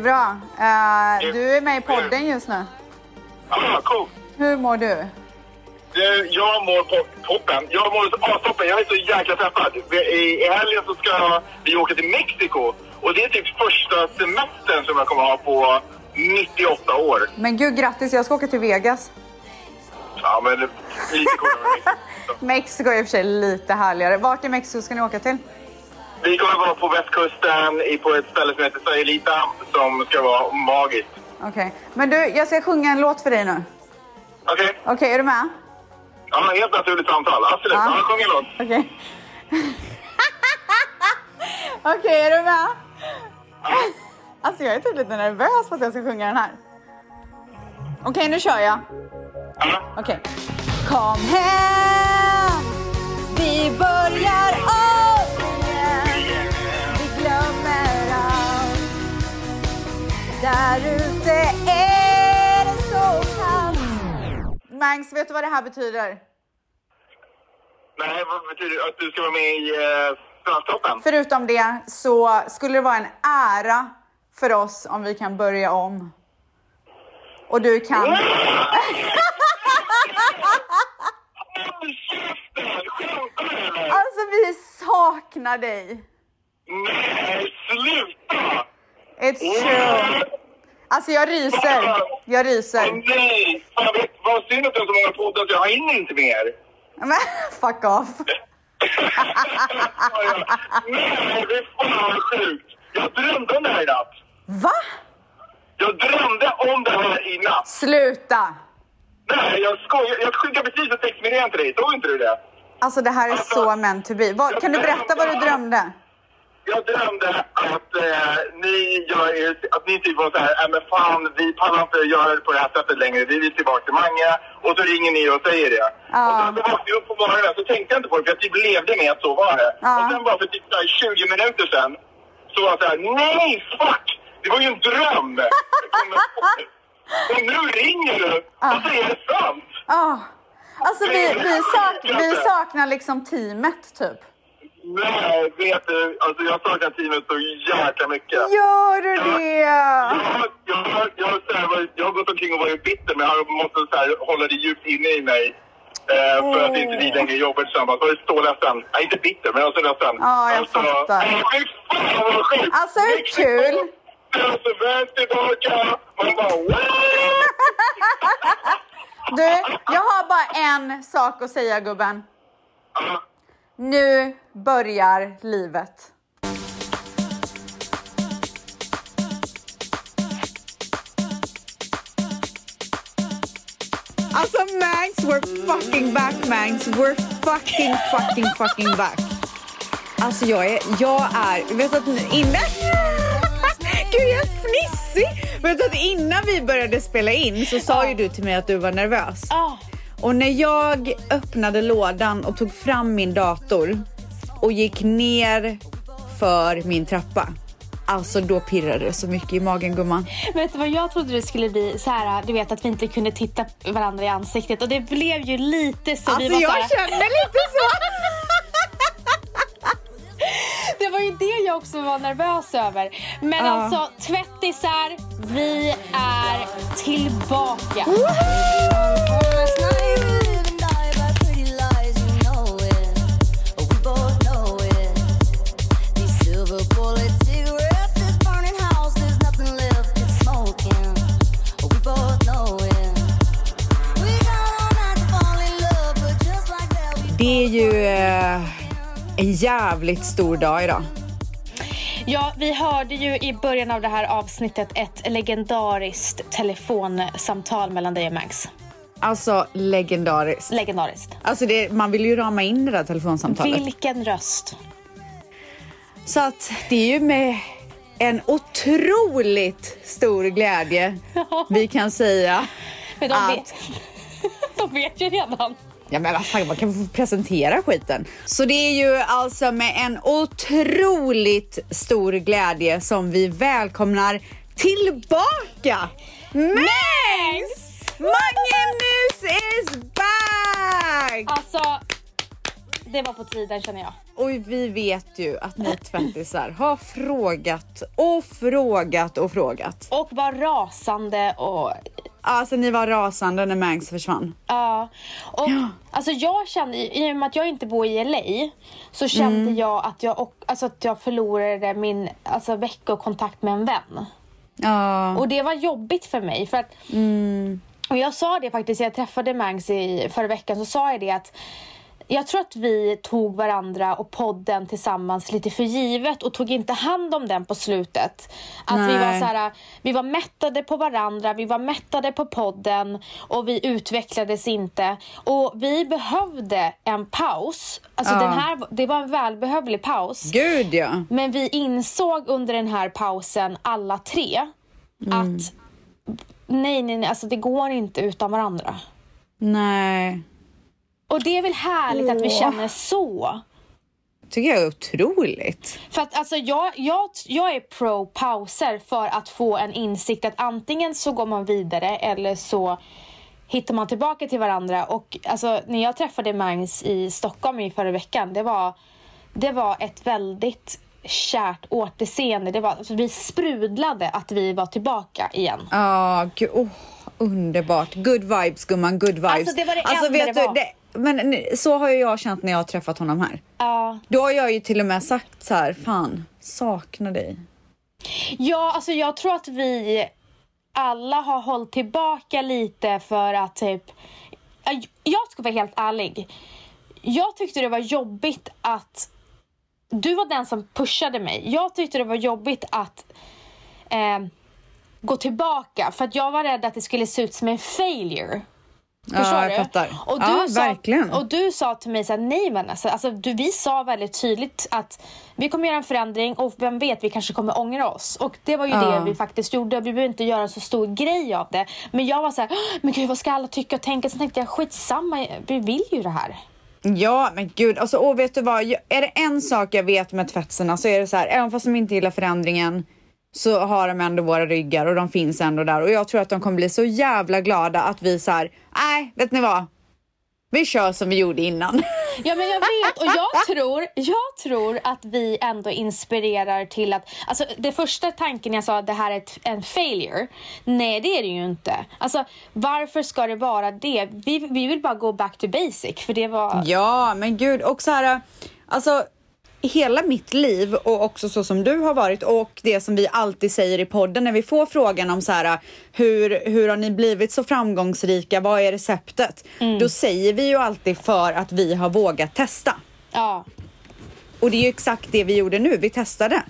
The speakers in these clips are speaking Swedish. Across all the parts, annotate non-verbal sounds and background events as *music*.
Det är bra. Eh, du är med i podden just nu. Ah, cool. Hur mår du? Du, jag mår på toppen. Jag mår toppen. Jag är så jäkla peppad. I, I helgen så ska vi åka till Mexiko. Och det är typ första semestern som jag kommer ha på 98 år. Men gud, grattis. Jag ska åka till Vegas. Ja, men lite coolare. *laughs* Mexiko är i och för sig lite härligare. Vart i Mexiko ska ni åka till? Vi kommer vara på västkusten i- på ett ställe som heter Sayulita som ska vara magiskt. Okej. Men du, jag ska sjunga en låt för dig nu. Okej? Okej, är du med? Ja, helt naturligt samtal. Absolut. Ja. Ja, sjung en låt. Okej. *laughs* Okej, är du med? Alltså jag är typ lite nervös för att jag ska sjunga den här. Okej, nu kör jag. Ja. Okej. Kom hem, vi börjar om Där ute är det så kallt. Mangs, vet du vad det här betyder? Nej, vad betyder det? Att du ska vara med i uh, Svensktoppen? Förutom det så skulle det vara en ära för oss om vi kan börja om. Och du kan... Håll *laughs* käften! Skämtar du eller? Alltså vi saknar dig. Nej, sluta! It's true. Alltså jag ryser. Jag ryser. nej! Fan, vet, vad synd att du har så många poddar jag hinner inte mer. Men fuck off. *laughs* nej, det är fan sjukt. Jag drömde om det här i natt. Va? Jag drömde om det här i natt. Sluta. Nej, jag skojar. Jag skickade precis ett textmeddelande till dig. Såg inte du det? Alltså det här är så meant to be. Vad, kan du berätta vad du drömde? Jag drömde att eh, ni gör att ni typ var så här, äh, men fan vi pallar inte göra det på det här sättet längre, vi vill tillbaka till Mange. Och så ringer ni och säger det. Ja. Och sen så vaknade jag upp på morgonen så tänkte jag inte på det för jag typ levde med att så var det. Ja. Och sen bara för typ så här 20 minuter sen så var jag så här, nej fuck! Det var ju en dröm! *laughs* Och nu ringer du och är det sant! Ah. Alltså vi, vi, sak, vi saknar liksom teamet typ. Nej, vet du, alltså jag saknar teamet så jäkla mycket. Gör du det? Jag, jag, jag, varit- jag har gått omkring och varit bitter men jag måste så här, hålla det djupt inne i mig. Eh, för att inte vi längre jobbar tillsammans. Jag är så ledsen. Nej, inte bitter, men jag är så ledsen. Ja, jag fattar. Nej, Fy fan vad sjukt! Alltså, hur kul? Alltså, tillbaka. Man bara! *laughs* Du, jag har bara en sak att säga gubben. Nu börjar livet. Alltså Mangs, we're fucking back Mangs. We're fucking, fucking, fucking back. Alltså jag är, jag är, vet att innan... *laughs* Gud jag är fnissig! Vet att innan vi började spela in så sa ju du till mig att du var nervös. Och när jag öppnade lådan och tog fram min dator och gick ner för min trappa. Alltså då pirrade det så mycket i magen gumman. vet du vad jag trodde det skulle bli? Så här, du vet att vi inte kunde titta varandra i ansiktet och det blev ju lite så. Alltså vi var jag så här, känner lite så. *laughs* Det var ju det jag också var nervös över. Men Ja. alltså tvättisar, vi är tillbaka. Last jävligt stor dag idag. Ja, vi hörde ju i början av det här avsnittet ett legendariskt telefonsamtal mellan dig och Max. Alltså legendariskt. Legendariskt. Alltså det, man vill ju rama in det där telefonsamtalet. Vilken röst. Så att det är ju med en otroligt stor glädje *laughs* vi kan säga de, Att- vet, *laughs* de vet ju redan. Ja men vad fan, man kan få presentera skiten. Så det är ju alltså med en otroligt stor glädje som vi välkomnar tillbaka Max! Magnus is back! Alltså, det var på tiden känner jag. Och vi vet ju att ni tvättisar har frågat och frågat och frågat. Och var rasande och Alltså ni var rasande när Mangs försvann. Ja, och alltså jag kände, i och med att jag inte bor i LA, så kände jag att jag, och, alltså att jag förlorade min alltså, veckokontakt med en vän. Ja. Och det var jobbigt för mig. För att, Och jag sa det faktiskt, jag träffade Mangs i förra veckan, så sa jag det att jag tror att vi tog varandra och podden tillsammans lite för givet och tog inte hand om den på slutet. Att vi var så här, vi var mättade på varandra, vi var mättade på podden och vi utvecklades inte. Och vi behövde en paus. Alltså Ja. den här, det var en välbehövlig paus. Gud ja. Men vi insåg under den här pausen alla tre att nej, nej, nej, alltså det går inte utan varandra. Nej. Och det är väl härligt att vi Åh. känner så. Tycker jag är otroligt. För att alltså jag, jag, jag är pro pauser för att få en insikt att antingen så går man vidare eller så hittar man tillbaka till varandra. Och alltså när jag träffade Mangs i Stockholm i förra veckan, det var, det var ett väldigt kärt återseende. Det var, alltså, vi sprudlade att vi var tillbaka igen. Ja, gud. Oh, underbart. Good vibes gumman, good vibes. Alltså, det var det enda vet det du, var. det, men så har ju jag känt när jag har träffat honom här. Ja. Då har jag ju till och med sagt så här, fan, saknar dig. Ja, alltså jag tror att vi alla har hållit tillbaka lite för att typ... Jag- Jag ska vara helt ärlig. Jag tyckte det var jobbigt att... Du var den som pushade mig. Jag tyckte det var jobbigt att eh, gå tillbaka för att jag var rädd att det skulle se ut som en failure. Förstår ja, jag du? fattar. Och du ja, sa, verkligen. Och du sa till mig så här, nej men alltså, alltså du, vi sa väldigt tydligt att vi kommer göra en förändring och vem vet, vi kanske kommer ångra oss. Och det var ju Ja. det vi faktiskt gjorde. Vi behöver inte göra så stor grej av det. Men jag var så här, "Åh, men gud vad ska alla tycka och tänka? Så tänkte jag, skitsamma, vi vill ju det här. Ja, men gud. Alltså, och vet du vad? Är det en sak jag vet med tvättsarna så är det så här, även fast de inte gillar förändringen så har de ändå våra ryggar och de finns ändå där. Och jag tror att de kommer bli så jävla glada att vi så här, nej, vet ni vad? Vi kör som vi gjorde innan. *laughs* Ja men jag vet och jag tror, jag tror att vi ändå inspirerar till att, alltså det första tanken jag sa att det här är ett, en failure, nej det är det ju inte. Alltså varför ska det vara det? Vi, vi vill bara gå back to basic för det var, Ja, men gud. Och så här, alltså hela mitt liv och också så som du har varit och det som vi alltid säger i podden när vi får frågan om så här hur, hur har ni blivit så framgångsrika? Vad är receptet? Då säger vi ju alltid för att vi har vågat testa. ja Och det är ju exakt det vi gjorde nu. Vi testade.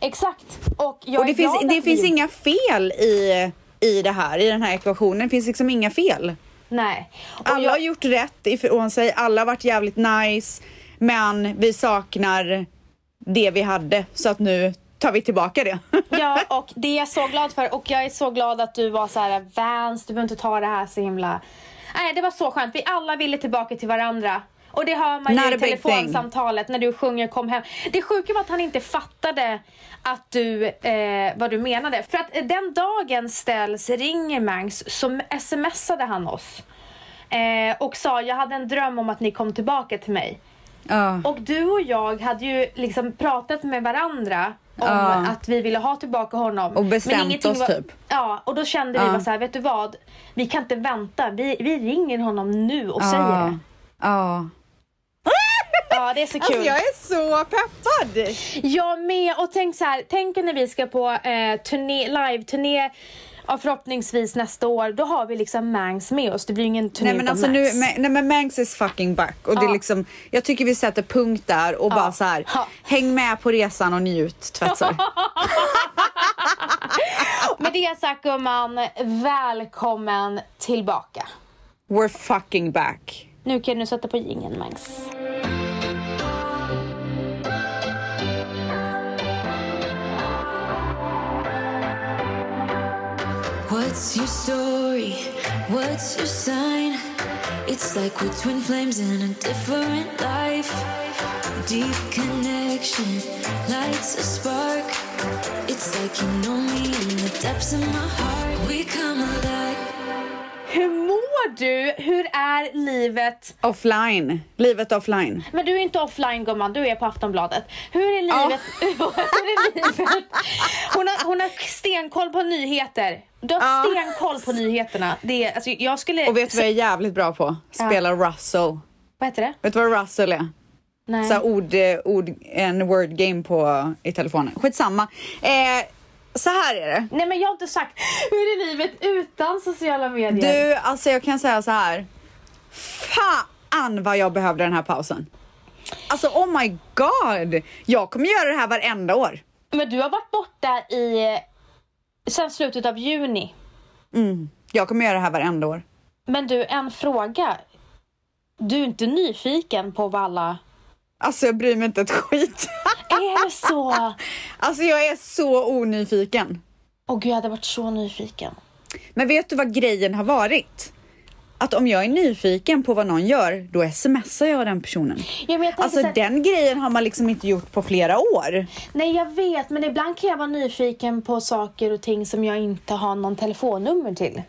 exakt. Och jag och det finns, det vi finns inga fel i, i det här, i den här ekvationen. Det finns liksom inga fel. Nej. Och Alla jag, har gjort rätt ifrån sig, alla har varit jävligt nice, men vi saknar det vi hade, så att nu tar vi tillbaka det. *laughs* Ja, och det är jag så glad för. Och jag är så glad att du var så här, Vans, du behöver inte ta det här så himla... Nej, det var så skönt. Vi alla ville tillbaka till varandra. Och det hör man Not ju i telefonsamtalet när du sjunger Kom hem. Det sjuka var att han inte fattade att du, eh, vad du menade. För att den dagen ställs ringer Mangs så smsade han oss. Eh, och sa jag hade en dröm om att ni kom tillbaka till mig. Ja. Och du och jag hade ju liksom pratat med varandra om Ja. att vi ville ha tillbaka honom. Och bestämt oss, var, typ. Ja, och då kände vi Ja. bara så här, vet du vad? Vi kan inte vänta. Vi, vi ringer honom nu och säger Ja. det. Ja. Ja, det är så kul. Alltså jag är så peppad! Jag med. Och tänk så här, tänk när vi ska på eh, turné, live-turné ja, förhoppningsvis nästa år. Då har vi liksom Mangs med oss. Det blir ingen turné Nej men alltså nu, Mangs. men- nej men Mangs is fucking back och det är Ja. liksom, jag tycker vi sätter punkt där och bara så här, Ja. häng med på resan och njut tvättsar. *laughs* *laughs* Med det sagt gumman, välkommen tillbaka. We're fucking back. Nu kan du sätta på jingeln Mangs. What's your story? What's your sign? It's like we're twin flames in a different life. Deep connection lights a spark. It's like you know me in the depths of my heart. We come alive. Mår du? Hur är livet? Offline. Livet offline. Men du är inte offline gumman, du är på Aftonbladet. Hur är livet? *laughs* Hur är livet? Hon, har, hon har stenkoll på nyheter. Du har Ja. stenkoll på nyheterna. Det är, alltså, jag skulle... Och vet du vad jag är jävligt bra på? Spela Russell. Vad heter det? Vet du vad Russell är? Nej. Så ord, eh, ord, en word game på, i telefonen. Skitsamma. Eh, så här är det. Nej men jag har inte sagt hur är livet utan sociala medier. Du, alltså jag kan säga så här. Fan vad jag behövde den här pausen. Alltså oh my god. Jag kommer göra det här varenda år. Men du har varit borta i sen slutet av juni. Mm. Jag kommer göra det här varenda år. Men du, en fråga. Du är inte nyfiken på vad alla... Alltså jag bryr mig inte ett skit. Är det så? alltså jag är så onyfiken. Åh gud, jag hade varit så nyfiken. Men vet du vad grejen har varit? Att om jag är nyfiken på vad någon gör, då smsar jag den personen. Ja, jag Alltså så här- den grejen har man liksom inte gjort på flera år. Nej, jag vet, men ibland kan jag vara nyfiken på saker och ting som jag inte har någon telefonnummer till.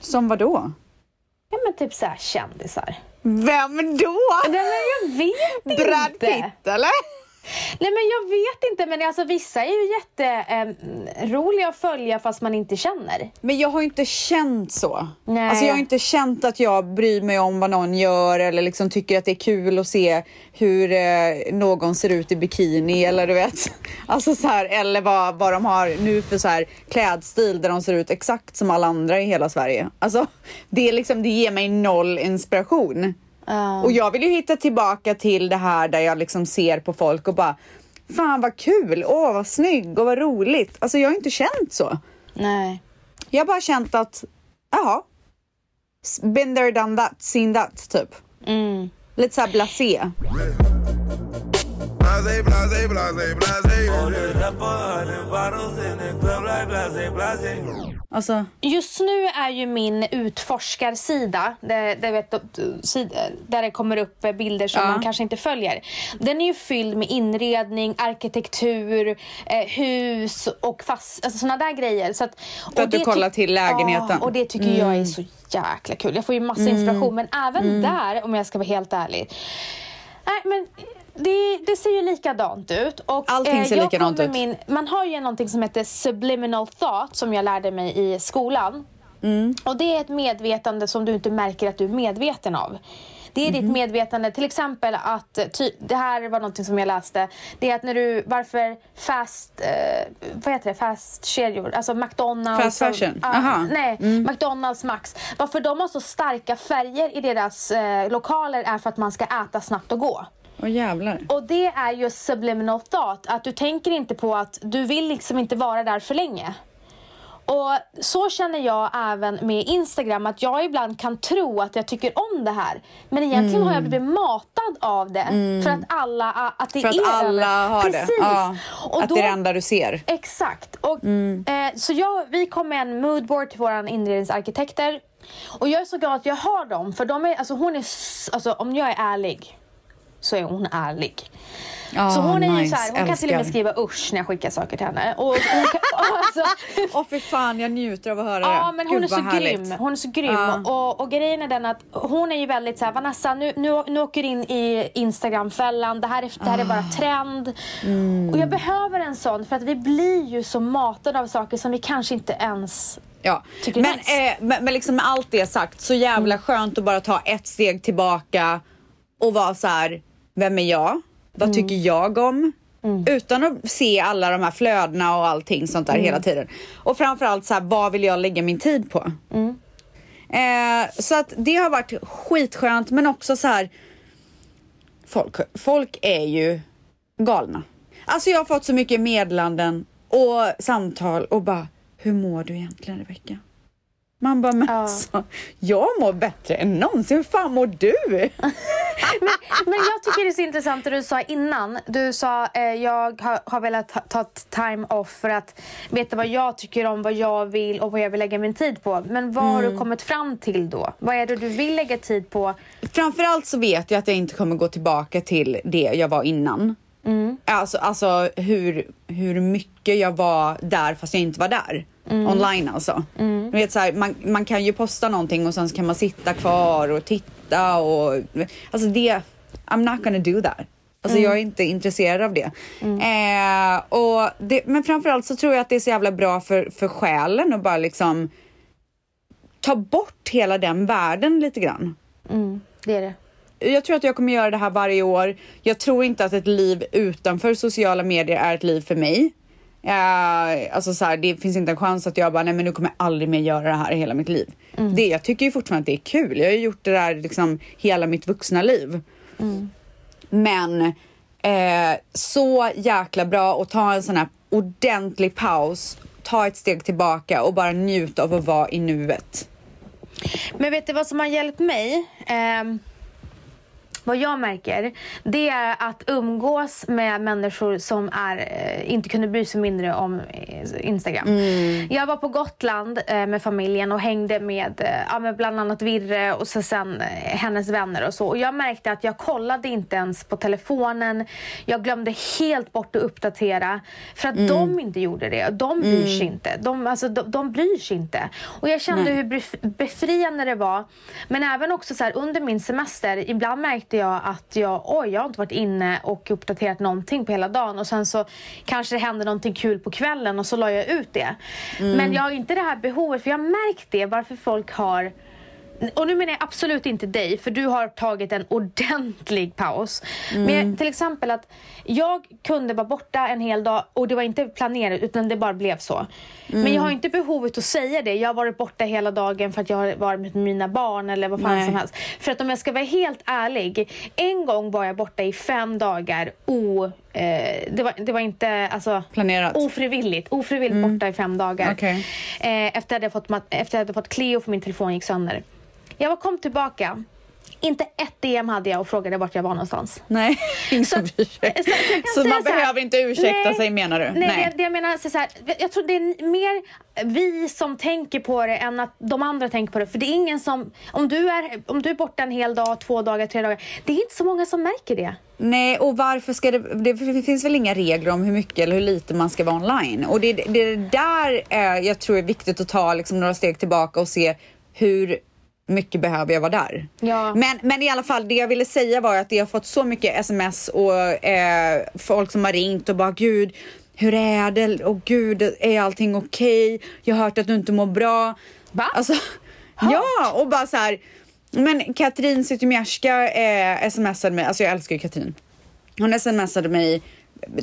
Som vad då? Ja, men typ så här kändisar. Vem då? Nej, men jag vet inte. Brad Pitt eller? Nej, men jag vet inte, men alltså vissa är ju jätteroliga att följa fast man inte känner. Men jag har inte känt så. Nej. Alltså jag har inte känt att jag bryr mig om vad någon gör eller liksom tycker att det är kul att se hur eh, någon ser ut i bikini eller du vet. *laughs* Alltså så här, eller vad, vad de har nu för så här klädstil där de ser ut exakt som alla andra i hela Sverige. Alltså det är liksom, det ger mig noll inspiration. Ja. Och jag vill ju hitta tillbaka till det här där jag liksom ser på folk och bara Fan vad kul, åh vad snygg och vad roligt. Alltså jag har inte känt så. Nej. Jag har bara känt att, jaha. Been there, done that, seen that, typ. Mm. Lite såhär blasé. Blase, blase, blase, blase. Alltså, Just nu är ju min utforskarsida, där, där, vet, där det kommer upp bilder som Ja. man kanske inte följer. Den är ju fylld med inredning, arkitektur, eh, hus och fast, alltså såna där grejer. Så att, För att du kollar till lägenheten. Ja, och det tycker jag är så jäkla kul. Jag får ju massa inspiration, men även Mm. där, om jag ska vara helt ärlig. Nej, men det, det ser ju likadant ut. Och, Allting ser jag likadant ut. Min, man har ju någonting som heter subliminal thought som jag lärde mig i skolan. Mm. Och det är ett medvetande som du inte märker att du är medveten av. Det är Mhm. ditt medvetande, till exempel att, ty, det här var någonting som jag läste, det är att när du, varför fast, eh, vad heter det, fast kedjor, alltså McDonalds. Fast fashion? Och, Aha. Mm. nej, McDonalds, Max. Varför de har så starka färger i deras eh, lokaler är för att man ska äta snabbt och gå. Åh jävlar. Och det är ju subliminal thought, att du tänker inte på att du vill liksom inte vara där för länge. Och så känner jag även med Instagram, att jag ibland kan tro att jag tycker om det här. Men egentligen har jag blivit matad av det. För att alla, att det För att är alla över- har Precis. det. Ja, Och att då, det är det enda du ser. Exakt. Och, eh, så jag, vi kom med en moodboard till våra inredningsarkitekter. Och jag är så glad att jag har dem. För de är, alltså hon är, alltså om jag är ärlig så är hon ärlig. Ja, så hon är ju nice. så här, hon kan till och med Älskar. skriva usch när jag skickar saker till henne. Och hon kan, *laughs* alltså, Åh fy fan, jag njuter av att höra Ja det. men hon Gud, är så härligt. grym. Hon är så grym. Ja. Och, och grejen är den att hon är ju väldigt så här, Vanessa nu, nu, nu åker du in i Instagram-fällan. Det här är, det här är bara Ah. trend. Mm. Och jag behöver en sån för att vi blir ju så matade av saker som vi kanske inte ens Ja, men, nice. eh, men, men liksom med allt det sagt, så jävla Mm. skönt att bara ta ett steg tillbaka och vara så här, vem är jag? Vad Mm. tycker jag om? Utan att se alla de här flödena och allting sånt Mm. där hela tiden. Och framförallt så här, vad vill jag lägga min tid på? Mm. Eh, så att det har varit skitskönt men också så här. Folk, folk är ju galna. Alltså jag har fått så mycket meddelanden och samtal och bara hur mår du egentligen Rebecka? Man bara men Ja. alltså, jag mår bättre än någonsin. Hur fan mår du? *laughs* Men jag tycker det är så intressant det du sa innan. Du sa eh, jag har, har velat ta, ta time off för att veta vad jag tycker om, vad jag vill och vad jag vill lägga min tid på. Men vad har Mm. du kommit fram till då? Vad är det du vill lägga tid på? Framförallt så vet jag att jag inte kommer gå tillbaka till det jag var innan. Alltså, alltså hur, hur mycket jag var där fast jag inte var där. online alltså. Du vet, så här, man, man kan ju posta någonting och sen kan man sitta kvar och titta och alltså det, I'm not gonna do that. Alltså jag är inte intresserad av det. Eh, och det. Men framförallt så tror jag att det är så jävla bra för, för själen och bara liksom ta bort hela den världen lite grann. Det är det. Jag tror att jag kommer göra det här varje år. Jag tror inte att ett liv utanför sociala medier är ett liv för mig. Eh, alltså så här, det finns inte en chans att jag bara, nej men nu kommer jag aldrig mer göra det här i hela mitt liv. Det, jag tycker ju fortfarande att det är kul. Jag har ju gjort det där liksom hela mitt vuxna liv. Men eh, så jäkla bra att ta en sån här ordentlig paus, ta ett steg tillbaka och bara njuta av att vara i nuet. Men vet du vad som har hjälpt mig? Ehm, vad jag märker, det är att umgås med människor som är, eh, inte kunde bry sig mindre om eh, Instagram. Jag var på Gotland eh, med familjen och hängde med, ja, med bland annat Virre och så sen hennes vänner och så. Och jag märkte att jag kollade inte ens på telefonen. Jag glömde helt bort att uppdatera för att de inte gjorde det. De bryr sig inte. De, alltså, de, de bryr sig inte. Och jag kände Nej. hur bef- befriande det var. Men även också så här, under min semester, ibland märkte jag att jag, oj, jag har inte varit inne och uppdaterat någonting på hela dagen och sen så kanske det hände någonting kul på kvällen och så la jag ut det. Men jag har inte det här behovet, för jag har märkt det, varför folk har och nu menar jag absolut inte dig, för du har tagit en ordentlig paus. Men jag, till exempel att jag kunde vara borta en hel dag och det var inte planerat utan det bara blev så. Men jag har inte behovet att säga det. Jag har varit borta hela dagen för att jag har varit med mina barn eller vad fan Nej. som helst. För att om jag ska vara helt ärlig, en gång var jag borta i fem dagar o... Eh, det, var, det var inte alltså, Planerat. ofrivilligt. Ofrivilligt borta i fem dagar. Okej. Eh, efter, att jag fått, mat- efter att jag hade fått Cleo för min telefon gick sönder. Jag kom tillbaka. Inte ett DM hade jag och frågade vart jag var någonstans. Nej, *laughs* ingen så kan Så säga man så här- behöver inte ursäkta Nej. sig menar du? Nej, Det, det jag menar så så här, jag tror det är mer vi som tänker på det än att de andra tänker på det. För det är ingen som, om du är, om du är borta en hel dag, två dagar, tre dagar. Det är inte så många som märker det. Nej, och varför ska det, det finns väl inga regler om hur mycket eller hur lite man ska vara online. Och det, det är det där eh, jag tror är viktigt att ta liksom, några steg tillbaka och se hur mycket behöver jag vara där. Ja. Men, men i alla fall, det jag ville säga var att jag har fått så mycket sms och eh, folk som har ringt och bara gud, hur är det? Och gud, är allting okej? Jag har hört att du inte mår bra. Va? Alltså, ja, och bara så här. Men Katrin Zytomierska eh, smsade mig, alltså jag älskar ju Katrin. Hon smsade mig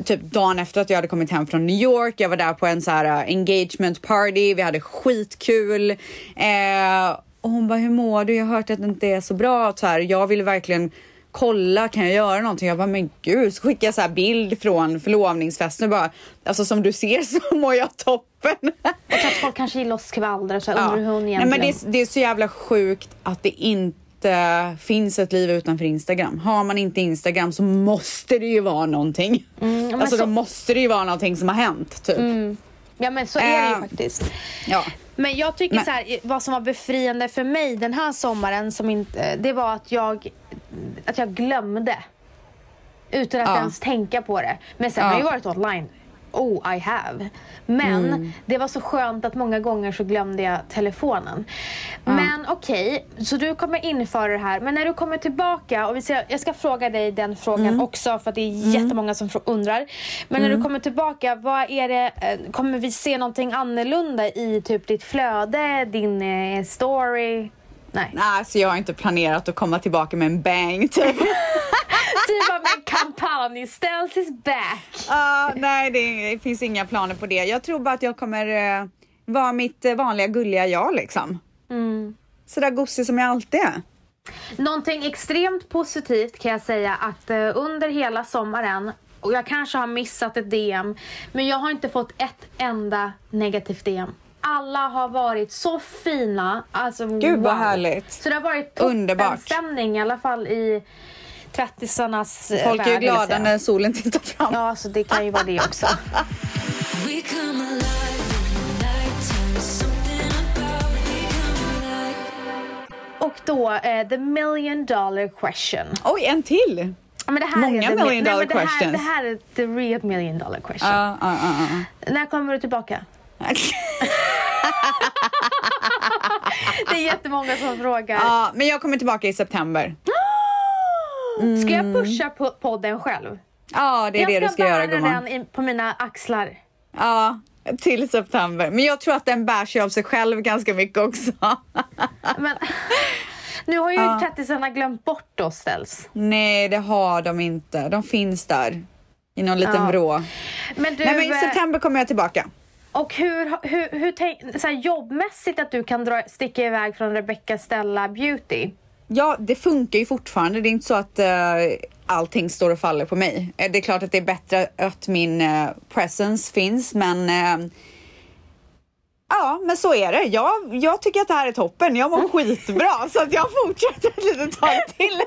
typ dagen efter att jag hade kommit hem från New York. Jag var där på en så här uh, engagement party, vi hade skitkul. Eh, och hon bara, hur mår du? Jag har hört att det inte är så bra. Så här, jag ville verkligen kolla, kan jag göra någonting? Jag bara, men gud, så skickade jag så här bild från förlovningsfesten och bara, alltså som du ser så *laughs* mår jag toppen. Tror att folk kanske gillar att skvallra så jag undrar hur hon Nej, egentligen... men det, är, det är så jävla sjukt att det inte finns ett liv utanför Instagram. Har man inte Instagram så måste det ju vara någonting. men alltså så- då måste det ju vara någonting som har hänt typ. Ja men så är det ju Eh, faktiskt. Ja. Men jag tycker Men- så här, vad som var befriande för mig den här sommaren som inte, det var att jag, att jag glömde. Utan att Ja. ens tänka på det. Men sen Ja. har jag ju varit online. Oh, I have. Men Mm. det var så skönt att många gånger så glömde jag telefonen. Men okej, så du kommer införa det här. Men när du kommer tillbaka, och vi ser, jag ska fråga dig den frågan Mm. också för att det är jättemånga som undrar. Men när du kommer tillbaka, vad är det, eh, kommer vi se någonting annorlunda i typ ditt flöde, din eh, story? Nej. Nej, så jag har inte planerat att komma tillbaka med en bang typ. *laughs* Typ av en kampanj, Ställs is back. Ah, nej, det finns inga planer på det. Jag tror bara att jag kommer eh, vara mitt eh, vanliga gulliga jag liksom. Mm. Sådär gosig som jag alltid är. Någonting extremt positivt kan jag säga att eh, under hela sommaren och jag kanske har missat ett DM men jag har inte fått ett enda negativt DM. Alla har varit så fina. Alltså, Gud, vad wow. härligt. Så det har varit Underbart. stämning i alla fall i tvättisarnas eh, Folk är ju glada när solen tittar fram. Ja, så det kan ju vara det också. *laughs* Och då, eh, the million dollar question. Oj, en till! Ja, Men det här Många million dollar men det här, questions. Det här är the real million dollar question. Ja, ja, ja, När kommer du tillbaka? Ja. Det är jättemånga som frågar. Ja, men jag kommer tillbaka i september. *gasps* Ska jag pusha på podden själv? Ja, det är det du ska göra Jag ska gumman. bära den på mina axlar. Ja, till september. Men jag tror att den bär sig av sig själv ganska mycket också. *laughs* Men nu har ju tvättisarna glömt bort oss ställs. Nej, det har de inte. De finns där. I någon liten Ja. vrå. Men du, Nej, men i september kommer jag tillbaka. Och hur, hur, hur tänk, så här, jobbmässigt att du kan dra, sticka iväg från Rebecca Stella Beauty? Ja, det funkar ju fortfarande. Det är inte så att uh, allting står och faller på mig. Eh, Det är klart att det är bättre att min eh, presence finns, men eh, Ja, men så är det. Jag, jag tycker att det här är toppen. Jag mår skitbra *laughs* så att jag fortsätter ett litet tag till.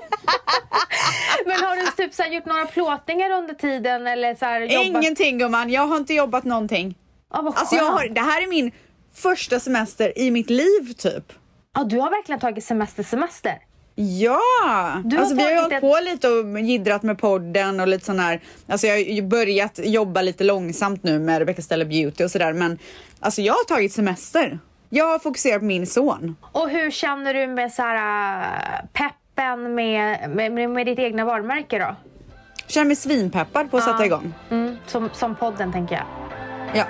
*laughs* Men har du typ så gjort några plåtningar under tiden eller så jobbat? Ingenting gumman, jag har inte jobbat någonting. Ja, vad Alltså jag har, det här är min första semester i mitt liv typ. Ja, du har verkligen tagit semester semester. Ja! Du har alltså vi har ju hållit ett- på lite och jiddrat med podden och lite sån här. Alltså jag har ju börjat jobba lite långsamt nu med Rebecca Stella Beauty och sådär men alltså jag har tagit semester. Jag har fokuserat på min son. Och hur känner du med så här, äh, peppen med, med, med, med ditt egna varumärke då? Känner mig svinpeppad på att sätta igång. Mm, som, som podden tänker jag. Ja.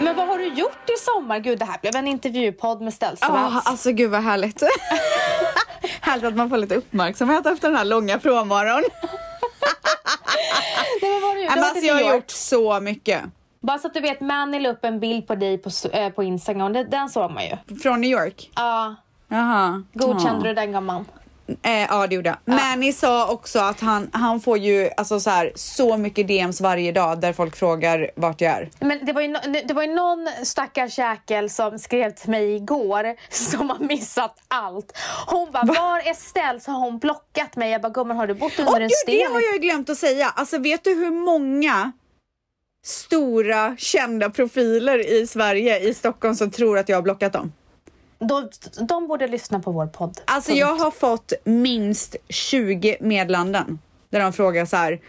Men vad har du gjort i sommar? Gud, det här blev en intervjupodd med Ah, ställsvets. alltså gud vad härligt. *laughs* härligt att man får lite uppmärksamhet efter den här långa frånvaron. *laughs* Nej, men vad har du gjort? Nej, Du men har alltså jag har gjort så mycket. Bara så att du vet, Manny la upp en bild på dig på, eh, på Instagram. Den såg man ju. Från New York. Ja, Jaha. godkände Ja. du den gumman? Eh, ja det gjorde jag. Manny sa också att han, han får ju alltså så, här, så mycket DMs varje dag där folk frågar vart jag är. Men det var, ju, no- det var ju någon stackars jäkel som skrev till mig igår *laughs* som har missat allt. Hon bara, var är Estelle? Så har hon blockat mig. Jag bara, gumman har du bott under Åh en gud, sten? det har jag ju glömt att säga. Alltså vet du hur många stora kända profiler i Sverige, i Stockholm som tror att jag har blockat dem? De, de borde lyssna på vår podd. Alltså Punkt. jag har fått minst 20 meddelanden där de frågar så här.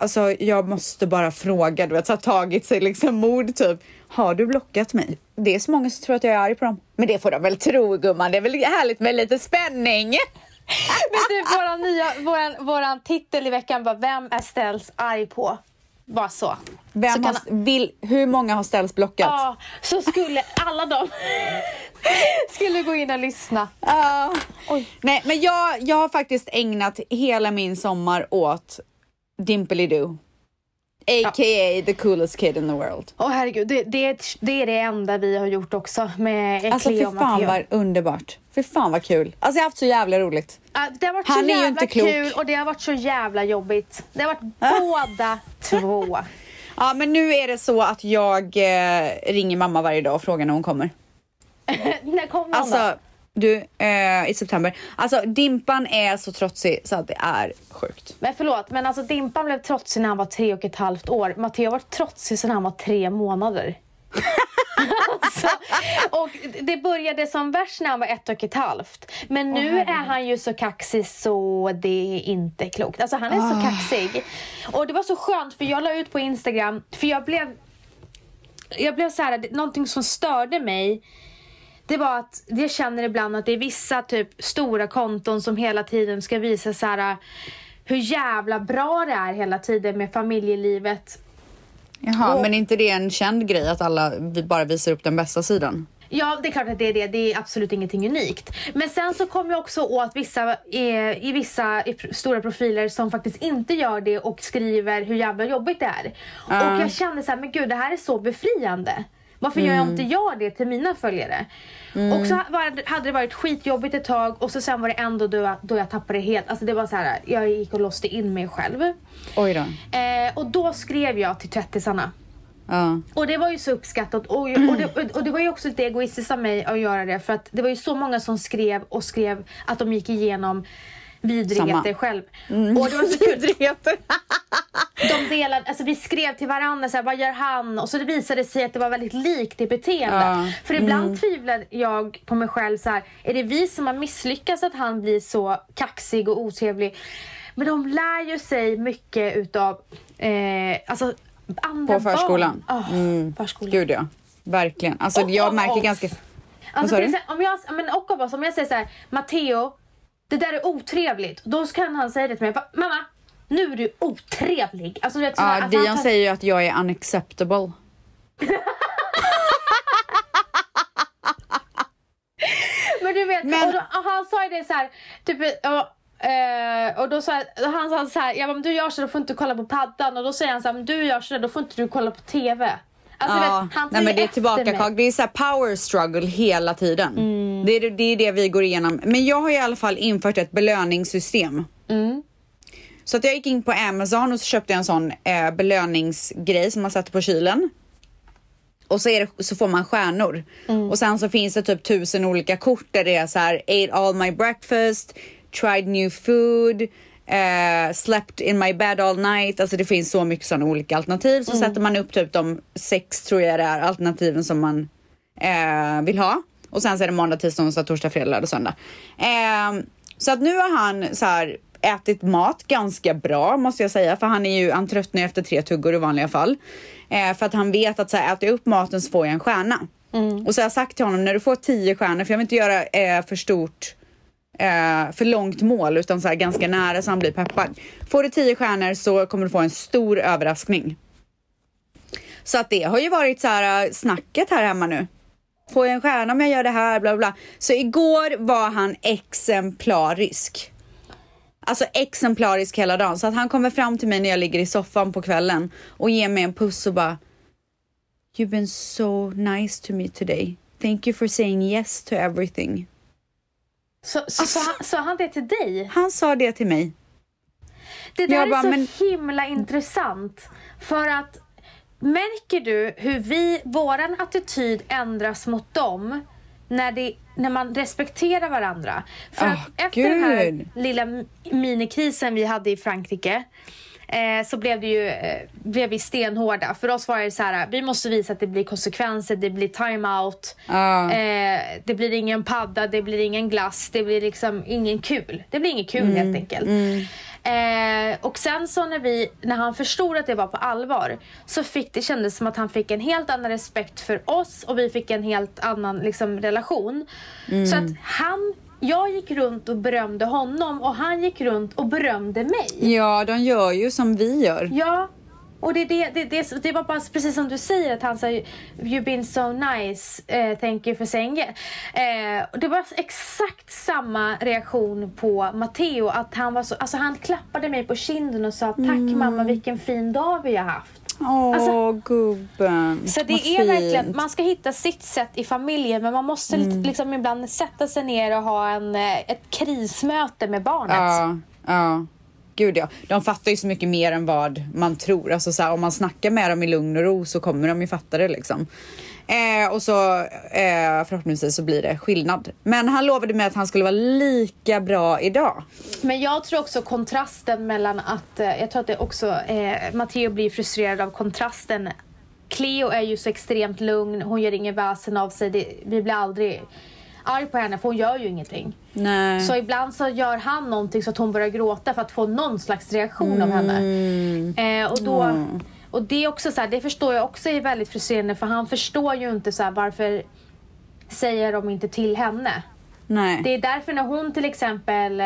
Alltså jag måste bara fråga, du vet, så har tagit sig liksom mod typ. Har du blockat mig? Det är så många som tror att jag är arg på dem. Men det får de väl tro gumman, det är väl härligt med lite spänning. Men du, våran, nya, våran, våran titel i veckan var Vem är Stells arg på? Bara så. Vem så har, vill, hur många har ställts blockat? Ja, så skulle alla de *laughs* skulle gå in och lyssna. Ja. Oj. Nej, men jag, jag har faktiskt ägnat hela min sommar åt Dimply Doo. A.k.a. the coolest kid in the world. Åh herregud, det, det, det är det enda vi har gjort också med Alltså fy Cleo fan vad underbart. Fy fan vad kul. Alltså jag har haft så jävla roligt. Ja, Det har varit Han så jävla kul och det har varit så jävla jobbigt. Det har varit båda *laughs* två. Ja men nu är det så att jag eh, ringer mamma varje dag och frågar när hon kommer. *laughs* När kom någon då? Du, eh, i september. Alltså Dimpan är så trotsig så att det är sjukt. Men förlåt, men alltså Dimpan blev trotsig när han var tre och ett halvt år. Matteo har varit trotsig sedan han var tre månader. *laughs* alltså, och det började som värst när han var ett och ett halvt. Men nu är han ju så kaxig så det är inte klokt. Alltså han är Ah. så kaxig. Och det var så skönt för jag la ut på Instagram, för jag blev jag blev så här, någonting som störde mig det var att jag känner ibland att det är vissa typ stora konton som hela tiden ska visa så här hur jävla bra det är hela tiden med familjelivet. Jaha, Och- men är inte det en känd grej att alla bara visar upp den bästa sidan? Ja, det är klart att det är det. Det är absolut ingenting unikt. Men sen så kom jag också åt vissa eh, i vissa i stora profiler som faktiskt inte gör det och skriver hur jävla jobbigt det är. Och jag kände så här, men gud det här är så befriande. Varför gör jag inte jag det till mina följare? Och så hade det varit skitjobbigt ett tag och så sen var det ändå då då jag tappade det helt. Alltså det var så här, jag gick och låste in mig själv. Oj då. Eh, och då skrev jag till tvättisarna. Ja. Och det var ju så uppskattat och, och, det, och det var ju också lite egoistiskt av mig att göra det för att det var ju så många som skrev och skrev att de gick igenom vidrigheter Samma. själv. Och det var så kul. *laughs* De delade, alltså vi skrev till varandra så här, vad gör han? Och så det visade sig att det var väldigt likt i beteende. Ja. För ibland tvivlar jag på mig själv så här, är det vi som har misslyckats att han blir så kaxig och otrevlig? Men de lär ju sig mycket utav eh, alltså, andra På förskolan? barn. Oh, Mm. förskolan. Gud ja. Verkligen. Alltså Och jag av märker oss. ganska... Alltså, om jag, men och av oss, om jag säger så här, Matteo, det där är otrevligt. Då kan han säga det till mig. "Va, Mamma, nu är du otrevlig. Alltså, vet, Ja, alltså, han Dion tar- säger ju att jag är unacceptable. *laughs* Men du vet, Men- och, då, och han sa ju det så här, typ, och, eh, och då sa han sa så här, ja, om du gör så då får inte du kolla på paddan och då säger han så här, om du gör så då får inte du kolla på TV. Alltså, Ja, vet, han nej, men det är efter tillbaka mig. kak. Det är så här power struggle hela tiden. Mm. Det, är, det är det vi går igenom. Men jag har i alla fall infört ett belöningssystem. Mm. Så att jag gick in på Amazon och så köpte jag en sån eh, belöningsgrej som man sätter på kylen. Och så, det, så får man stjärnor. Mm. Och sen så finns det typ tusen olika kort där det är så här ate all my breakfast, tried new food, eh, slept in my bed all night. Alltså det finns så mycket sådana olika alternativ. Så sätter man upp typ de sex tror jag det är alternativen som man eh, vill ha. Och sen så är det måndag, tisdag, onsdag, torsdag, fredag, lördag, söndag. Eh, så att nu har han så här ätit mat ganska bra måste jag säga för han är ju, han tröttnar ju efter tre tuggor i vanliga fall. Eh, för att han vet att så här, äter jag upp maten så får jag en stjärna. Och så har jag sagt till honom när du får tio stjärnor, för jag vill inte göra eh, för stort eh, för långt mål utan så här ganska nära så han blir peppad. Får du tio stjärnor så kommer du få en stor överraskning. Så att det har ju varit så här eh, snacket här hemma nu. Får jag en stjärna om jag gör det här, bla bla. Så igår var han exemplarisk. Alltså exemplarisk hela dagen. Så att han kommer fram till mig när jag ligger i soffan på kvällen och ger mig en puss och bara You've been so nice to me today. Thank you for saying yes to everything. Så, så, Alltså- sa han- sa han det till dig? Han sa det till mig. Det där Jag bara, är så men- himla intressant. För att märker du hur vi, våran attityd ändras mot dem när, det, när man respekterar varandra? För Ah, att efter den här gud. lilla minikrisen vi hade i Frankrike eh, så blev, det ju, eh, blev vi stenhårda. För oss var det så här, vi måste visa att det blir konsekvenser, det blir timeout. Ja. Eh, det blir ingen padda, det blir ingen glass, det blir liksom ingen kul. Det blir inget kul Mm, helt enkelt. Eh, och sen så när, vi, när han förstod att det var på allvar så fick det kändes som att han fick en helt annan respekt för oss och vi fick en helt annan liksom, relation. Så Mm. att han, jag gick runt och berömde honom och han gick runt och berömde mig. Ja, de gör ju som vi gör. Ja, och det, det, det, det, det var bara precis som du säger att han sa You've been so nice, eh, thank you for saying it. Eh, och det var exakt samma reaktion på Matteo. Att han, var så, alltså han klappade mig på kinden och sa Tack Mm. mamma vilken fin dag vi har haft. Åh, Alltså- gubben. Så det Vad är verkligen, fint. man ska hitta sitt sätt i familjen men man måste Mm. liksom ibland sätta sig ner och ha en, eh, ett krismöte med barnet. Ja, ja. Gud ja. De fattar ju så mycket mer än vad man tror. Alltså så här, om man snackar med dem i lugn och ro så kommer de ju fatta det liksom. Eh, och så eh, förhoppningsvis så blir det skillnad. Men han lovade mig att han skulle vara lika bra idag. Men jag tror också kontrasten mellan att, eh, jag tror att det också, eh, Matteo blir frustrerad av kontrasten. Cleo är ju så extremt lugn, hon gör ingen väsen av sig, det, vi blir aldrig arg på henne för hon gör ju ingenting. Nej. Så ibland så gör han någonting så att hon börjar gråta för att få någon slags reaktion av henne. Eh, och, då, och det är också så här, det förstår jag också är väldigt frustrerande för han förstår ju inte så här, varför säger de inte till henne. Nej. Det är därför när hon till exempel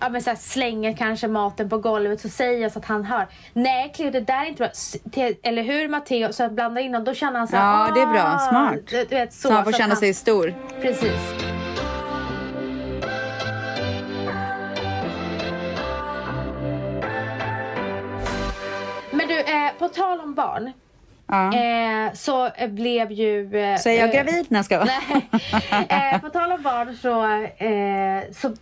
ja, men så här, slänger kanske maten på golvet så säger jag så att han hör. Nej Cleo det där är inte bra. S- till- Eller hur Matteo? Så att blanda in och då känner han så här, Ja, det är bra. Smart. Du, du vet, så, så han får att känna sig stor. Precis. Men du, eh, på tal om barn. Ja. Eh, så eh, blev ju... Eh, Så är jag eh, gravid? när jag ska Nej. *laughs* Eh, på tal om barn så, eh, så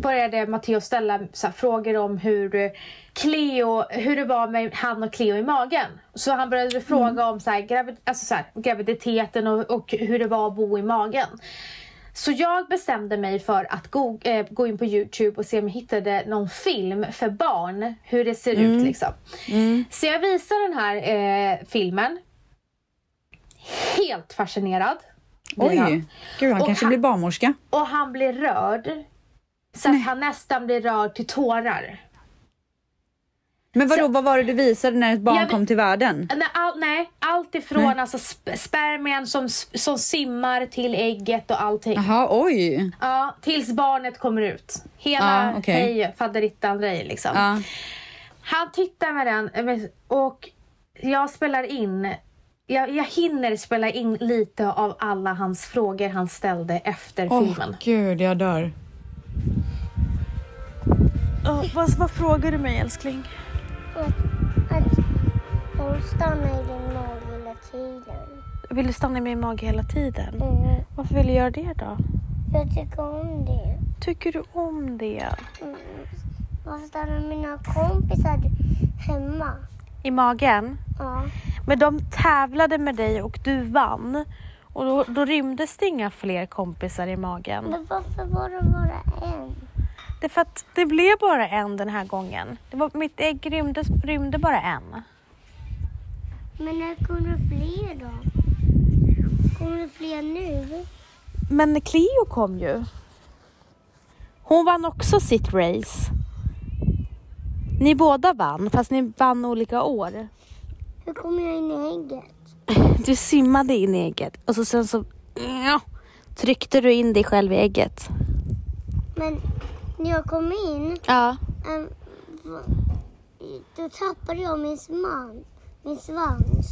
började Matteo ställa så här, frågor om hur Cleo, hur det var med han och Cleo i magen. Så han började fråga om så här, gravid, alltså så här, graviditeten och, och hur det var att bo i magen. Så jag bestämde mig för att gå, eh, gå in på Youtube och se om jag hittade någon film för barn. Hur det ser ut liksom. Så jag visar den här eh, filmen. Helt fascinerad. blir han. Oj, gud han Och kanske han- blir barnmorska. Och han blir rörd. Så att han nästan blir rörd till tårar. Men vadå, vad var det du visade när ett barn Jag- kom till världen? Nej, all, nej allt ifrån alltså sp- spermien som, som simmar till ägget och allting. Jaha, oj. Ja, tills barnet kommer ut. Hela Ja, okej. hej faderittan grej liksom. Ja. Han tittar med den eh, och jag spelar in jag, jag hinner spela in lite av alla hans frågor han ställde efter Åh filmen. gud, jag dör. vad, vad frågar du mig älskling? Att de stannar i din mage hela tiden. Vill du stanna i min mage hela tiden? Mm. Varför vill du göra det då? Jag tycker om det. Tycker du om det? Mm. Varför stannar mina kompisar hemma? I magen? Ja. Men de tävlade med dig och du vann. Och då, då rymdes det inga fler kompisar i magen. Men varför var det bara en? Det är för att det blev bara en den här gången. Det var, mitt ägg rymde, rymde bara en. Men när kommer det fler då? Kommer det fler nu? Men Cleo kom ju. Hon vann också sitt race. Ni båda vann, fast ni vann olika år. Hur kommer jag in i ägget? *laughs* Du simmade in i ägget och så sen så ja, tryckte du in dig själv i ägget. Men när jag kom in, Ja. v- då tappade jag min, sman, min svans.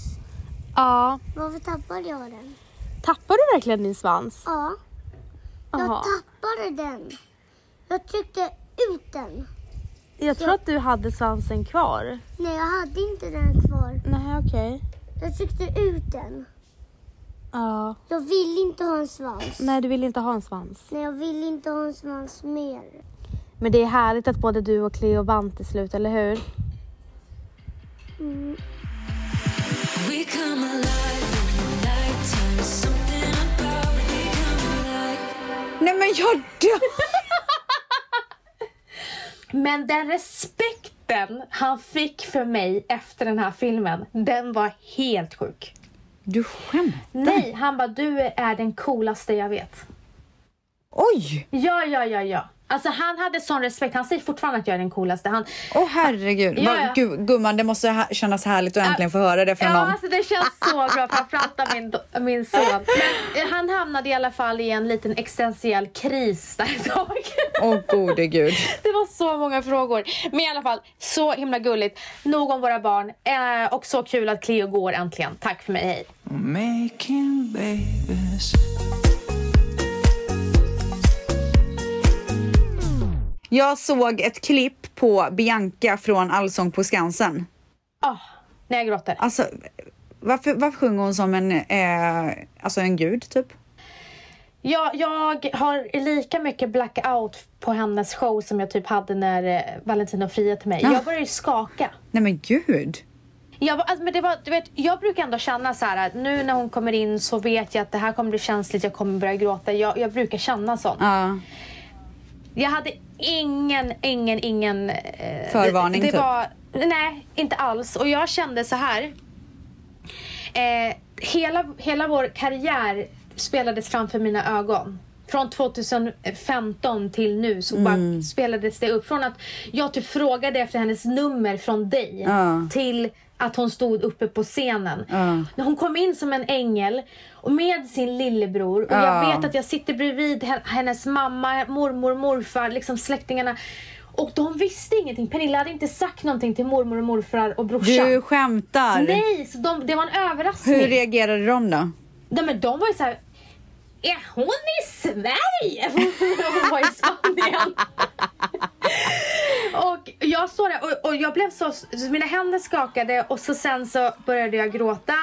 Ja. Varför tappade jag den? Tappade du verkligen din svans? Ja, jag Jaha. tappade den. Jag tryckte ut den. Jag tror att du hade svansen kvar. Nej, jag hade inte den kvar. Nej, okej. Jag tryckte ut den. Ja. Jag vill inte ha en svans. Nej, du vill inte ha en svans. Nej, jag vill inte ha en svans mer. Men det är härligt att både du och Cleo vann till slut, eller hur? Mm. Nej men jag dör! *laughs* Men den respekten han fick för mig efter den här filmen, den var helt sjuk. Du skämtar? Nej, han bara du är den coolaste jag vet. Oj! Ja, ja, ja, ja. Alltså han hade sån respekt. Han säger fortfarande att jag är den coolaste. Han, Åh herregud. Ja, ja. Gud, gumman, det måste ha- kännas härligt att äntligen få höra det från ja, någon. alltså det känns så bra framförallt av min, min son. Men eh, han hamnade i alla fall i en liten existentiell kris där ett tag. Åh gode gud. *laughs* Det var så många frågor. Men i alla fall, så himla gulligt. Nog om våra barn. Eh, och så kul att Cleo går äntligen. Tack för mig, hej. Jag såg ett klipp på Bianca från Allsång på Skansen. Ah, när jag gråter. Alltså, varför, varför sjunger hon som en, eh, alltså en gud typ? Jag, jag har lika mycket blackout på hennes show som jag typ hade när eh, Valentino friade till mig. Ja. Jag började ju skaka. Nej men gud. Jag, alltså, men det var, du vet, jag brukar ändå känna så här att nu när hon kommer in så vet jag att det här kommer bli känsligt, jag kommer börja gråta. Jag, jag brukar känna sånt. Ja. Jag hade ingen, ingen, ingen... Eh, Förvarning, det, det typ? var, Nej, inte alls. Och jag kände så här. Eh, hela, hela vår karriär spelades framför mina ögon. Från 2015 till nu så Mm. bara spelades det upp. Från att jag typ frågade efter hennes nummer från dig Ja. till att hon stod uppe på scenen. När hon kom in som en ängel och med sin lillebror och Ja. jag vet att jag sitter bredvid hen- hennes mamma, mormor, morfar, liksom släktingarna. Och de visste ingenting. Pernilla hade inte sagt någonting till mormor och morfar och brorsan. Du skämtar. Nej, så de, det var en överraskning. Hur reagerade de då? Nej, men de var ju så här. Är hon i Sverige? *laughs* hon var i Spanien. *laughs* och jag såg det och, och jag blev så, mina händer skakade och så sen så började jag gråta.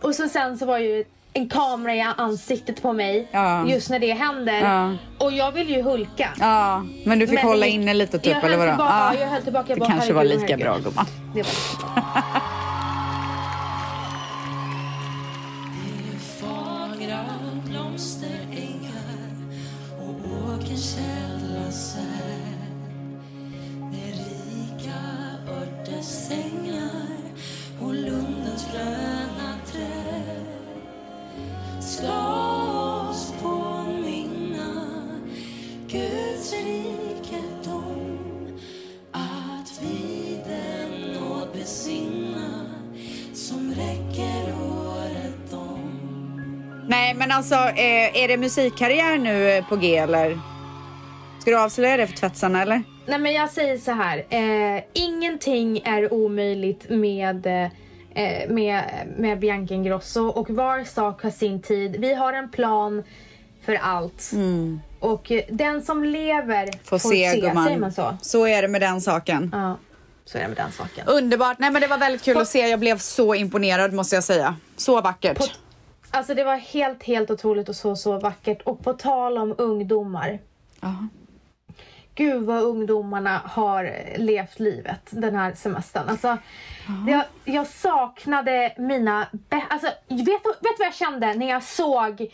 Och så sen så var ju en kamera i ansiktet på mig Ja. just när det händer. Ja. Och jag vill ju hulka. Ja, men du fick Men hålla inne lite typ jag eller höll vadå? Tillbaka, Ja. Jag höll tillbaka. Jag Det bara, kanske var lika bra gumman. Alltså, eh, är det musikkarriär nu eh, på G eller? Ska du avslöja det för tvättsarna eller? Nej men jag säger så här. Eh, ingenting är omöjligt med, eh, med, med Bianca Ingrosso och var sak har sin tid. Vi har en plan för allt. Och eh, den som lever Mm. Får, se, gumman. Säger man så? Så är det med den saken. Ja, så är det med den saken. Underbart. Nej men det var väldigt kul På- att se. Jag blev så imponerad måste jag säga. Så vackert. På, alltså det var helt, helt otroligt och så, så vackert. Och på tal om ungdomar. Ja. Gud vad ungdomarna har levt livet den här semestern. Alltså, jag, jag saknade mina... Alltså, vet, vet vad jag kände när jag såg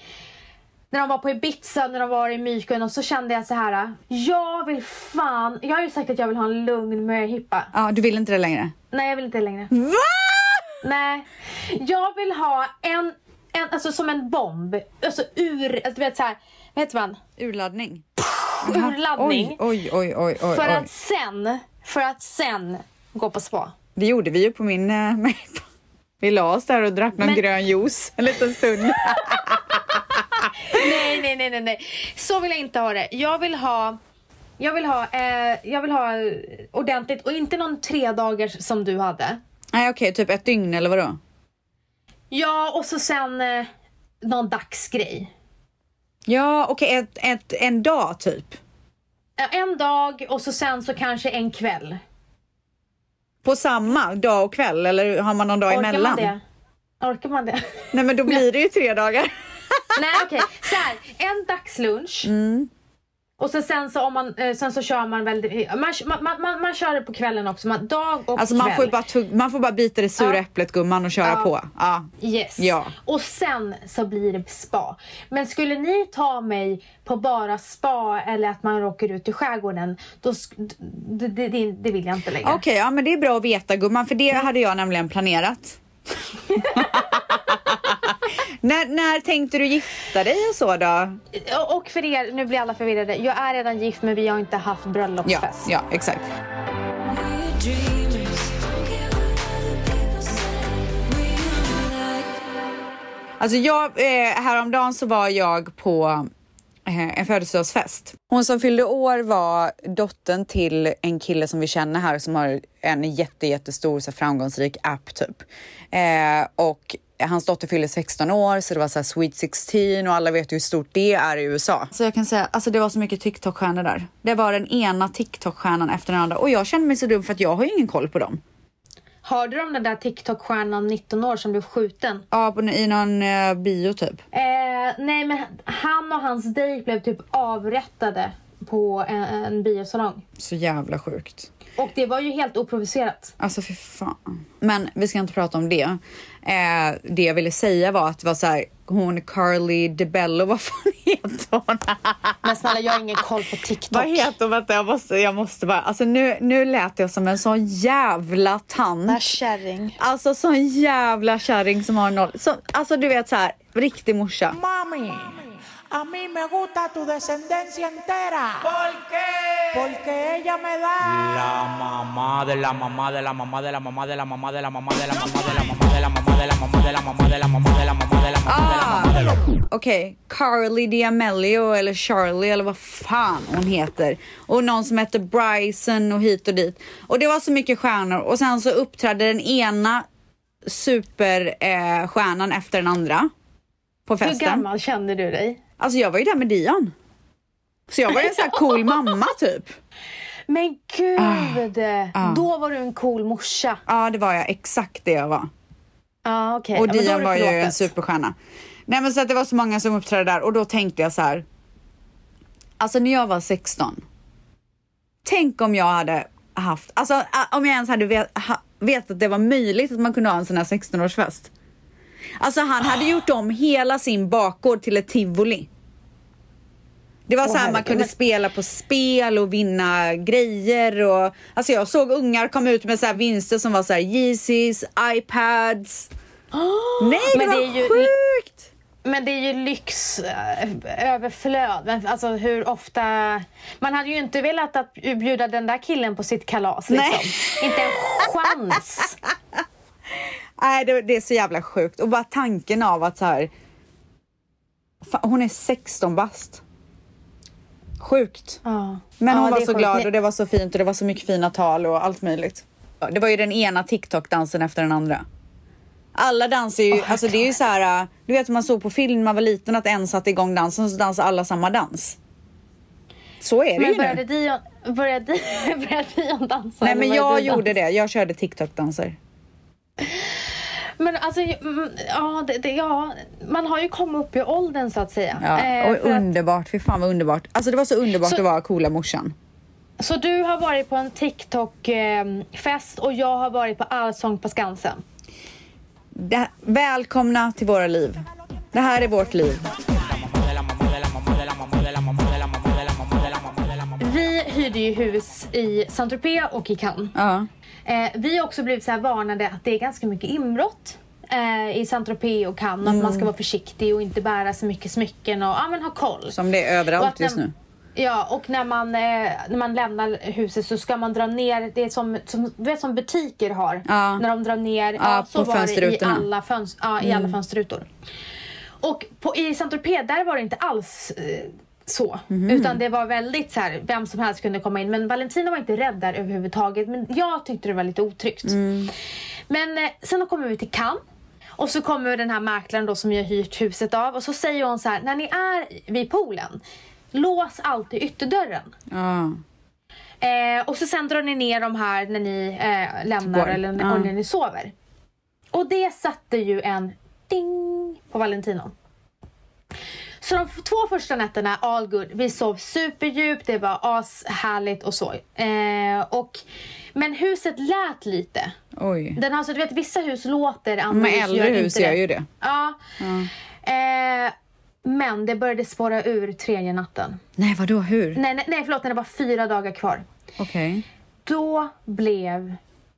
när de var på Ibiza, när de var i Mykön och så kände jag så här. Jag vill fan... Jag har ju sagt att jag vill ha en lugn möhippa. ja, du vill inte det längre? Nej, jag vill inte det längre. Va? Nej. Jag vill ha en, en alltså som en bomb. Alltså ur, alltså, du vet så här, vad heter man? Urladdning? Urladdning. Oj, oj, oj, oj. För att sen, för att sen gå på spa. Det gjorde vi ju på min... eh, *laughs* Vi la oss där och drack någon Men- grön juice en liten stund. *laughs* Nej, nej, nej, nej, nej. Så vill jag inte ha det. Jag vill ha jag vill ha, eh, jag vill ha ordentligt och inte någon tre dagars som du hade. Nej okej, typ ett dygn eller vadå? Ja, och så sen eh, någon dagsgrej. Ja okej, ett, ett, en dag typ. En dag och så sen så kanske en kväll. På samma dag och kväll eller har man någon dag Orkar emellan? man det? Orkar man det? Nej men då blir det ju tre dagar. Nej okej, så här, en dagslunch. Och så sen så om man, eh, sen så kör man väldigt, man, man, man, man, man kör det på kvällen också, man, dag och Alltså man kväll. får, ju bara tugg, man får bara bita det sura Ja. äpplet gumman och köra Ja. på. Ja. Yes. Ja. Och sen så blir det spa. Men skulle ni ta mig på bara spa eller att man åker ut i skärgården, då, det, det, det, vill jag inte längre. Okej, ja men det är bra att veta gumman för det hade jag nämligen planerat. *laughs* när, när tänkte du gifta dig och så då? Och- för er, nu blir alla förvirrade. Jag är redan gift men vi har inte haft Ja, bröllopsfest. ja exakt. Real life. Alltså jag, eh, häromdagen så var jag på eh, en födelsedagsfest. Hon som fyllde år var dottern till en kille som vi känner här som har en jätte, jättestor så framgångsrik app typ. Eh, och hans dotter fyllde 16 år så det var så här Sweet 16 och alla vet ju hur stort det är i USA. Så jag kan säga, alltså det var så mycket TikTok-stjärnor där. Det var den ena TikTok-stjärnan efter den andra och jag kände mig så dum för att jag har ju ingen koll på dem. Hörde du om den där TikTok-stjärnan 19 år som blev skjuten? Ja, på, i någon eh, bio typ. Eh, nej men han och hans dejt blev typ avrättade på en, en biosalong. Så jävla sjukt. Och det var ju helt oprovocerat. Alltså för fan. Men vi ska inte prata om det. Eh, det jag ville säga var att det var så här, hon Carly DeBello, *laughs* vad fan heter hon? Men snälla jag har ingen koll på TikTok. vad heter hon? Vänta, jag måste, jag måste bara. Alltså nu, nu lät jag som en sån jävla tant. kärring. Alltså sån jävla kärring som har noll. Så, alltså du vet så här, riktig morsa. Mami, a mí me gusta tu descendencia entera. ¿Por qué? Porque ella me da la mamá de la mamá de la mamá de la mamá de la mamá de la mamá de la mamá de la mamá de la mamá de la mamá de la mamá de la mamá de la mamá de la mamá de la mamá. Okej, Carly D'Amelio eller Charlie eller vad fan hon heter. Och någon som heter Bryson och hit och dit. Och det var så mycket stjärnor och sen så uppträdde den ena superstjärnan eh, stjärnan efter den andra. På Hur festen. gammal kände du dig? Alltså jag var ju där med Dion. Så jag var ju en sån här cool *laughs* mamma typ. Men gud! ah. Då var du en cool morsa. Ja det var jag, exakt det jag var. Ja okej. Och Ja, Dion det var ju en superstjärna. Nej men så att det var så många som uppträdde där och då tänkte jag så här. Alltså när jag var 16. Tänk om jag hade haft, alltså om jag ens hade vet, ha, vetat att det var möjligt att man kunde ha en sån här 16-årsfest. Alltså han hade gjort om hela sin bakgård till ett tivoli. Det var så här man kunde spela på spel och vinna grejer och alltså jag såg ungar komma ut med så här vinster som var så här Yeezys, iPads. Nej det Men var det är ju- sjukt! Men det är ju lyx, eh, överflöd. Men alltså hur ofta... Man hade ju inte velat att bjuda den där killen på sitt kalas. Liksom. Nej. Inte en chans. *laughs* Nej det, det är så jävla sjukt och bara tanken av att så här Fan, hon är 16 bast. Sjukt. Ja. Men hon Ja, var så sjukt. glad och det var så fint och det var så mycket fina tal och allt möjligt. Det var ju den ena TikTok-dansen efter den andra. Alla dansar ju, alltså det är ju så här, du vet man såg på film när man var liten att en satte igång dansen så dansar alla samma dans. Så är det Men ju började nu. Dion, började, *laughs* började Dion dansa? Nej men jag du gjorde dansa? det, jag körde TikTok-danser. Men alltså, mm, ja, det, det, ja, man har ju kommit upp i åldern så att säga. Ja, Eh, och för att- underbart, fy fan vad underbart. Alltså det var så underbart Så- att vara coola morsan. Så du har varit på en TikTok-fest och jag har varit på Allsång på Skansen. Det, välkomna till våra liv. Det här är vårt liv. Vi hyrde ju hus i Saint-Tropez och i Cannes. Ja. Eh, vi har också blivit så här varnade att det är ganska mycket inbrott eh, i Saint-Tropez och Cannes. Att man ska vara försiktig och inte bära så mycket smycken och ja, men ha koll. Som det är överallt när- just nu. Ja, och när man, eh, när man lämnar huset så ska man dra ner, det är som, som, du vet som butiker har. Ja. När de drar ner, ja, Ja, så på var det i alla, föns, ja, i alla fönsterrutor. Och på, i Saint-Tropez där var det inte alls eh, så. Mhm. Utan det var väldigt så här, vem som helst kunde komma in. Men Valentina var inte rädd där överhuvudtaget. Men jag tyckte det var lite otryggt. Mm. Men eh, sen kommer vi till Cannes. Och så kommer den här mäklaren då som har hyrt huset av. Och så säger hon så här, när ni är vid poolen. Lås alltid ytterdörren. Ja. Eh, och så sen drar ni ner de här när ni eh, lämnar Går. eller och när ni sover. Och det satte ju en ding på Valentino. Så de två första nätterna, all good. Vi sov superdjupt, det var ashärligt och så. Eh, och, men huset lät lite. Oj. Den har, så du vet, vissa hus låter, andra Men hus äldre gör hus inte gör ju det. Ja. Eh, men det började spåra ur tredje natten. Nej vadå, hur? Nej, nej, nej förlåt, när det var fyra dagar kvar. Okej. Då blev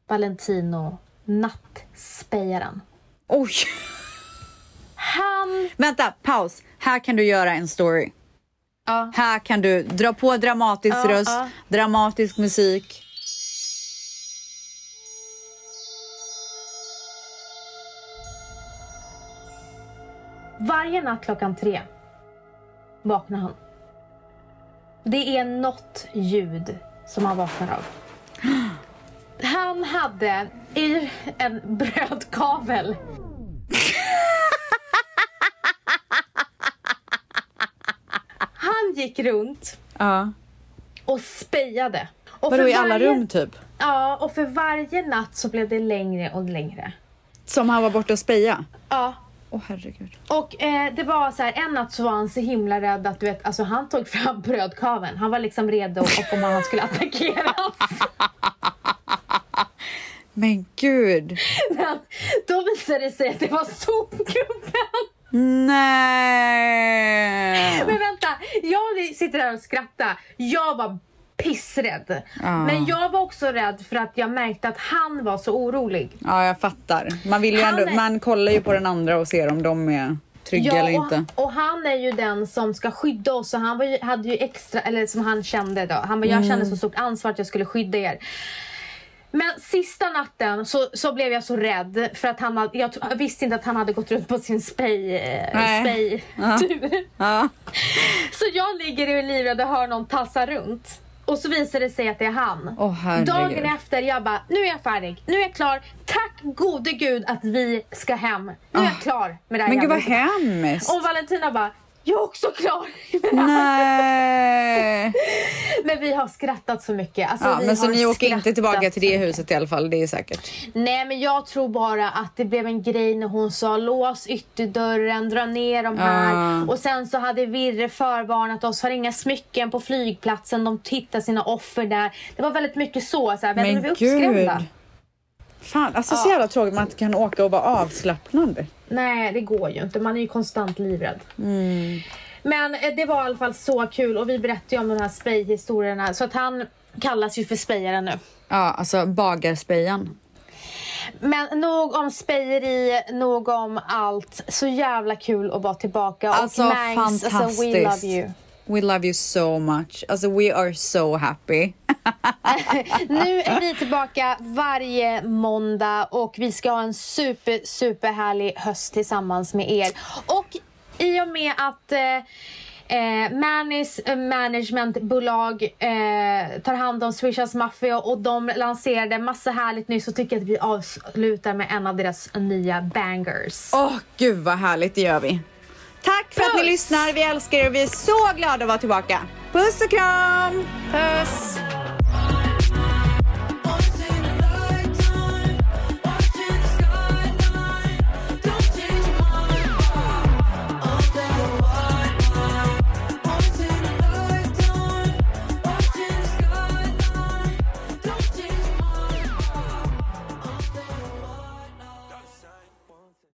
Valentino nattspejaren. Oj. Han... Vänta, paus. Här kan du göra en story. Ja. Här kan du dra på dramatisk Ja, röst, ja. dramatisk musik. Varje natt klockan tre vaknar han. Det är något ljud som han vaknar av. *gasps* Han hade i en brödkavel Han gick runt Ja. och spejade. Och Vadå i alla varje- rum typ? Ja, och för varje natt så blev det längre och längre. Som han var borta och speja? Ja, Åh herregud. och eh, det var så här, en natt så var han så himla rädd att du vet, alltså han tog fram *laughs* brödkaveln. Han var liksom redo och om han skulle attackeras. Men gud. *laughs* Men då visade det sig att det var sopgubben. Nej. Men vänta, jag sitter där och skrattar. Jag var pissrädd. Ja. Men jag var också rädd för att jag märkte att han var så orolig. Ja, jag fattar. Man vill ju Han ändå, är- man kollar ju på den andra och ser om de är trygga eller och, inte. och han är ju den som ska skydda oss och han var ju, hade ju extra, eller som han kände då, han bara, Mm. jag kände så stort ansvar att jag skulle skydda er. Men sista natten så, så blev jag så rädd för att han hade, jag, jag visste inte att han hade gått runt på sin spej, eh, spejtur. Ja. *laughs* Så jag ligger i livrädd och hör någon tassa runt. Och så visar det sig att det är han. Herregud. Dagen efter, jag bara, nu är jag färdig. Nu är jag klar. Tack gode gud att vi ska hem. Nu är jag klar med det här Ah. Men gud vad jävla huset." hemskt. Och Valentina bara, jag är också klar. Nej. *laughs* Men vi har skrattat så mycket. Alltså, Ja, men så ni åker inte tillbaka till det huset i alla fall, det är säkert. Nej men jag tror bara att det blev en grej när hon sa lås ytterdörren, dra ner de här. Ah. Och sen så hade Virre förvarnat oss, har inga smycken på flygplatsen, de hittar sina offer där. Det var väldigt mycket så, så här, vi gud. uppskrämda. Fan, alltså så jävla tråkigt man inte kan åka och vara avslappnad. Nej det går ju inte, man är ju konstant livrädd. Mm. Men eh, det var i alla fall så kul och vi berättade ju om de här spejhistorierna så att han kallas ju för spejaren nu. Ja, alltså bagarspejan. Men nog om spejeri, nog om allt. Så jävla kul att vara tillbaka. Alltså och Mangs, alltså we love fantastiskt. you. We love you so much. Alltså we are so happy. *laughs* Nu är vi tillbaka varje måndag och vi ska ha en super, super härlig höst tillsammans med er. Och i och med att eh, eh, Mannys eh, managementbolag eh, tar hand om Swishas Mafia och de lanserade massa härligt nyss så tycker jag att vi avslutar med en av deras nya bangers. Åh, gud vad härligt, det gör vi. Tack för Puss. att ni lyssnar. Vi älskar er och vi är så glada att vara tillbaka. Puss och kram! Puss!